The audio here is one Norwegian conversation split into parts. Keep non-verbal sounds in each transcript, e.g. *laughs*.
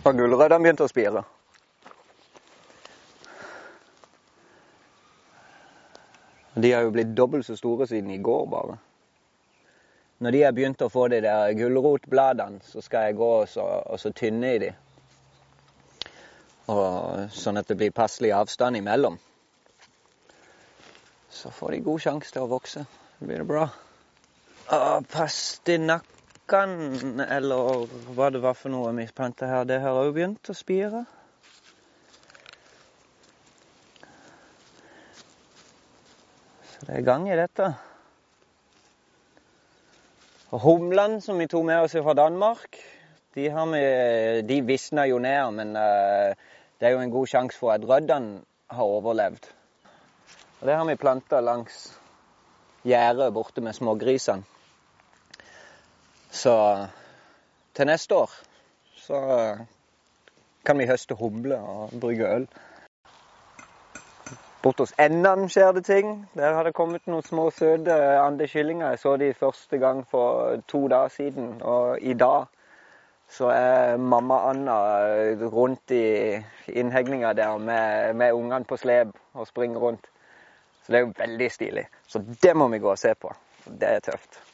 Har gulrøttene begynte å spire? De har jo blitt dobbelt så store siden i går, bare. Når de har begynt å få de der gulrotbladene, så skal jeg gå og så, og så tynne i de. Og, sånn at det blir passelig avstand imellom. Så får de god sjanse til å vokse. Så blir det bra. Og pastinakkene, eller hva det var for noe vi planta her, det har òg begynt å spire. Så det er gang i dette. Og humlene som vi tok med oss fra Danmark, de, har vi, de visna jo ned. Men eh, det er jo en god sjanse for at røddene har overlevd. Og det har vi planta langs gjerdet borte med smågrisene. Så til neste år så eh, kan vi høste humle og brygge øl. Bort hos Endan skjer det ting. Der har det kommet noen små søte andekyllinger. Jeg så de første gang for to dager siden. Og i dag så er mamma Anna rundt i innhegninga der med, med ungene på slep og springer rundt. Så det er jo veldig stilig. Så det må vi gå og se på. Det er tøft.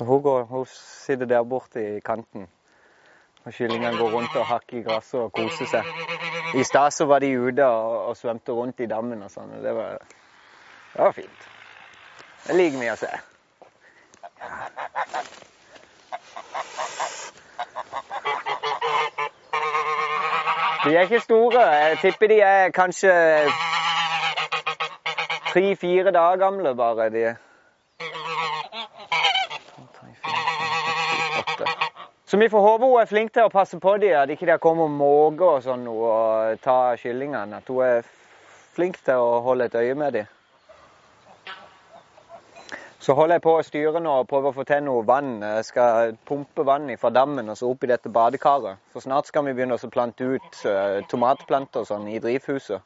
Så hun, går, hun sitter der borte i kanten. Og kyllingene går rundt og hakker i gresset og koser seg. I stad var de ute og, og svømte rundt i dammen og sånn. Det det var fint. Det liker vi å se. De er ikke store. Jeg tipper de er kanskje tre-fire dager gamle bare. de. Så vi får håpe hun er flink til å passe på dem, at ikke det kommer måker og sånn og tar kyllingene. At hun er flink til å holde et øye med dem. Så holder jeg på å styre nå og prøver å få til noe vann. Jeg skal pumpe vann fra dammen og så opp i dette badekaret. For snart skal vi begynne å plante ut eh, tomatplanter og sånn i drivhuset.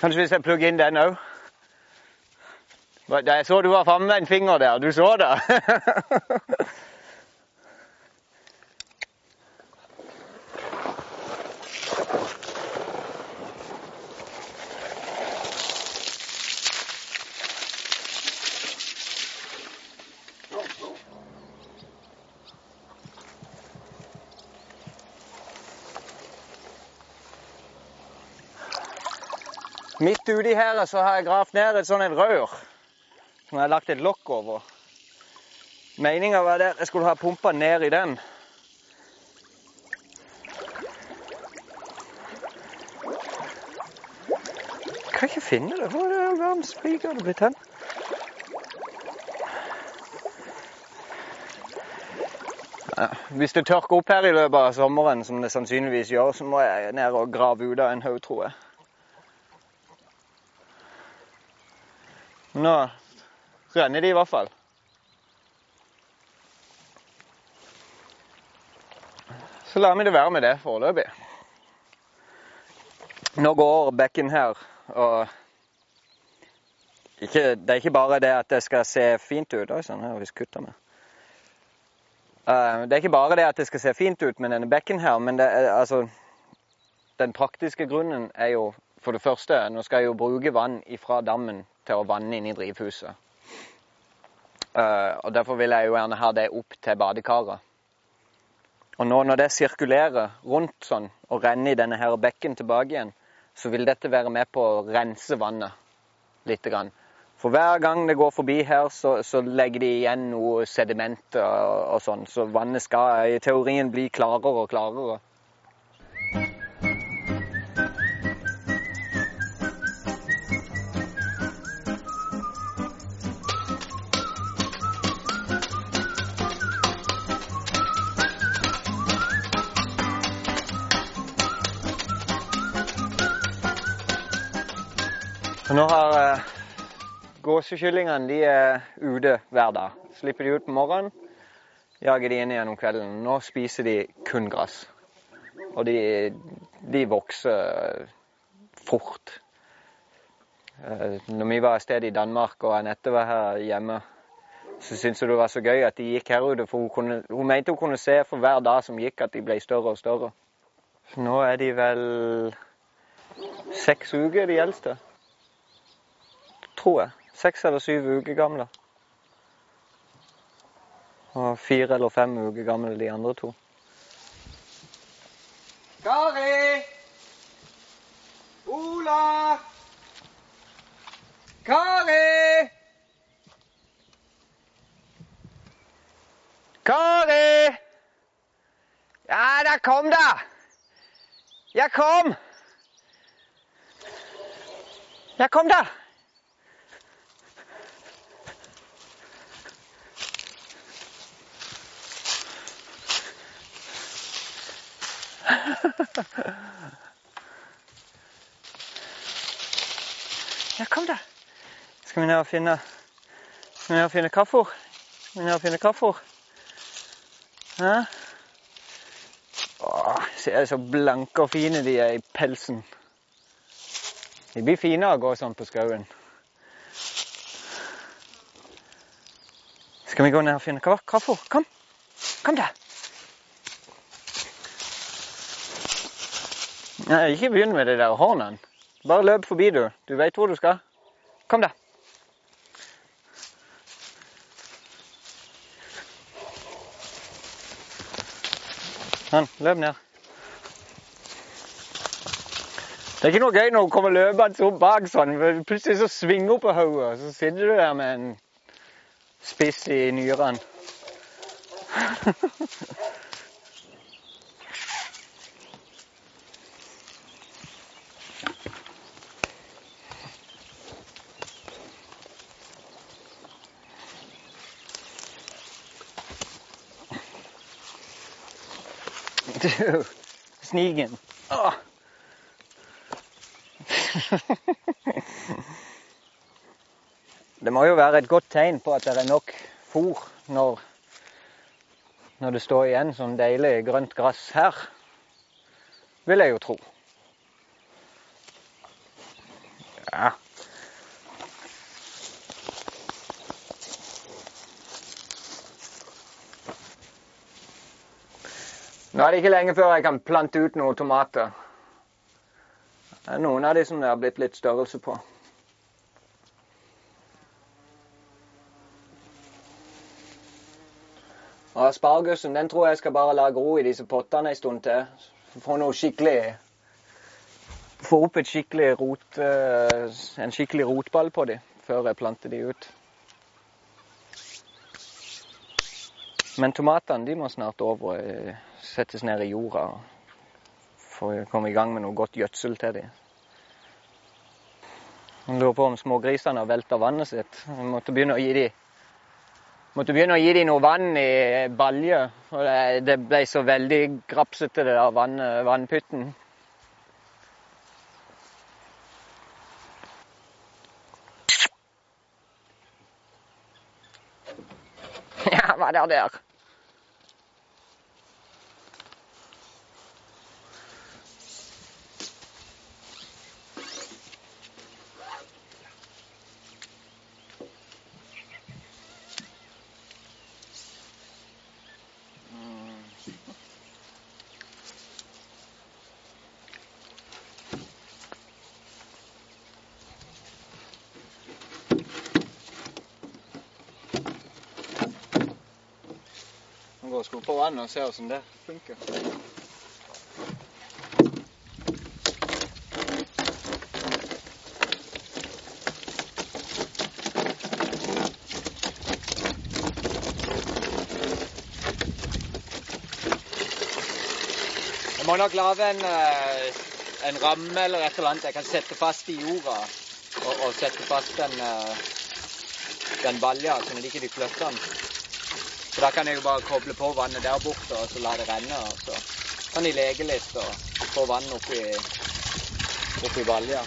Kanskje hvis jeg plugger inn den òg? Jeg så du var framme med en finger der. Du så det? *laughs* Midt uti her så har jeg gravd ned et sånt rør som jeg har lagt et lokk over. Meninga var at jeg skulle ha pumpa ned i den. Jeg kan ikke finne det. Hvor er det all verdens spiker det blitt hen? Hvis det tørker opp her i løpet av sommeren, som det sannsynligvis gjør, så må jeg ned og grave ut av en haug, tror jeg. Nå renner de i hvert fall. Så lar vi det være med det foreløpig. Nå går bekken her, og ikke, det er ikke bare det at det skal se fint ut. Oi sann, her har vi med. Eh, det er ikke bare det at det skal se fint ut med denne bekken her, men er, altså Den praktiske grunnen er jo for det første Nå skal jeg jo bruke vann fra dammen til å vanne inn i drivhuset. Eh, og Derfor vil jeg jo gjerne ha det opp til badekaret. Og nå når det sirkulerer rundt sånn og renner i denne her bekken tilbake igjen, så vil dette være med på å rense vannet litt. Grann. For hver gang det går forbi her, så, så legger de igjen noe sediment og, og sånn. Så vannet skal i teorien bli klarere og klarere. Nå har eh, gåsekyllingene de er ute hver dag. Slipper de ut på morgenen, jager de inn igjen om kvelden. Nå spiser de kun gress. Og de, de vokser fort. Eh, når vi var et sted i Danmark og Anette var her hjemme, så syntes hun det var så gøy at de gikk her ute. For hun, kunne, hun mente hun kunne se for hver dag som gikk at de ble større og større. Nå er de vel seks uker, de eldste tror jeg. Seks eller syv uker gamle. Og fire eller fem uker gamle de andre to. Kari! Ola! Kari! Kari! Ja, der kom da! Jeg kom! Jeg kom da! Ja, kom da. Skal vi ned og finne Skal vi ned og finne kaffer? Skal vi ned og finne kaffer? Hæ? Åh, ser så blanke og fine de er i pelsen. De blir fine å gå sånn på skauen. Skal vi gå ned og finne kaffer? Kom. Kom, da. Nei, ikke begynn med det der hånden. Bare løp forbi, du. Du veit hvor du skal. Kom, da. Sånn, løp ned. Det er ikke noe gøy når hun kommer løpende opp bak sånn. Plutselig så svinger hun på hodet, så sitter du der med en spiss i nyrene. *laughs* *laughs* Du, snigen. Åh. *laughs* Det må jo være et godt tegn på at det er nok fôr når, når det står igjen sånn deilig grønt gress her. Vil jeg jo tro. Nå er det ikke lenge før jeg kan plante ut noen tomater. Det er noen av de som det har blitt litt størrelse på. Og Aspargusen den tror jeg skal bare la gro i disse pottene en stund til. Få noe skikkelig Få opp skikkelig rot, eh, en skikkelig rotball på dem før jeg planter de ut. Men tomatene de må snart over, og settes ned i jorda for å komme i gang med noe godt gjødsel til dem. Jeg lurer på om smågrisene har velta vannet sitt. Jeg måtte begynne å gi dem Måtte begynne å gi dem noe vann i balje. Og det, det ble så veldig grapsete, det der vann, vannpytten. *laughs* Ja, hva er det der? Skru på vannet og se hvordan det funker. Jeg må nok lage en, eh, en ramme eller et eller annet jeg kan sette fast i jorda. Og, og sette fast den, eh, den balja, sånn at de ikke flytter den. Så da kan jeg jo bare koble på vannet der borte og så la det renne. Og så kan de leke litt og få vann oppi, oppi balja.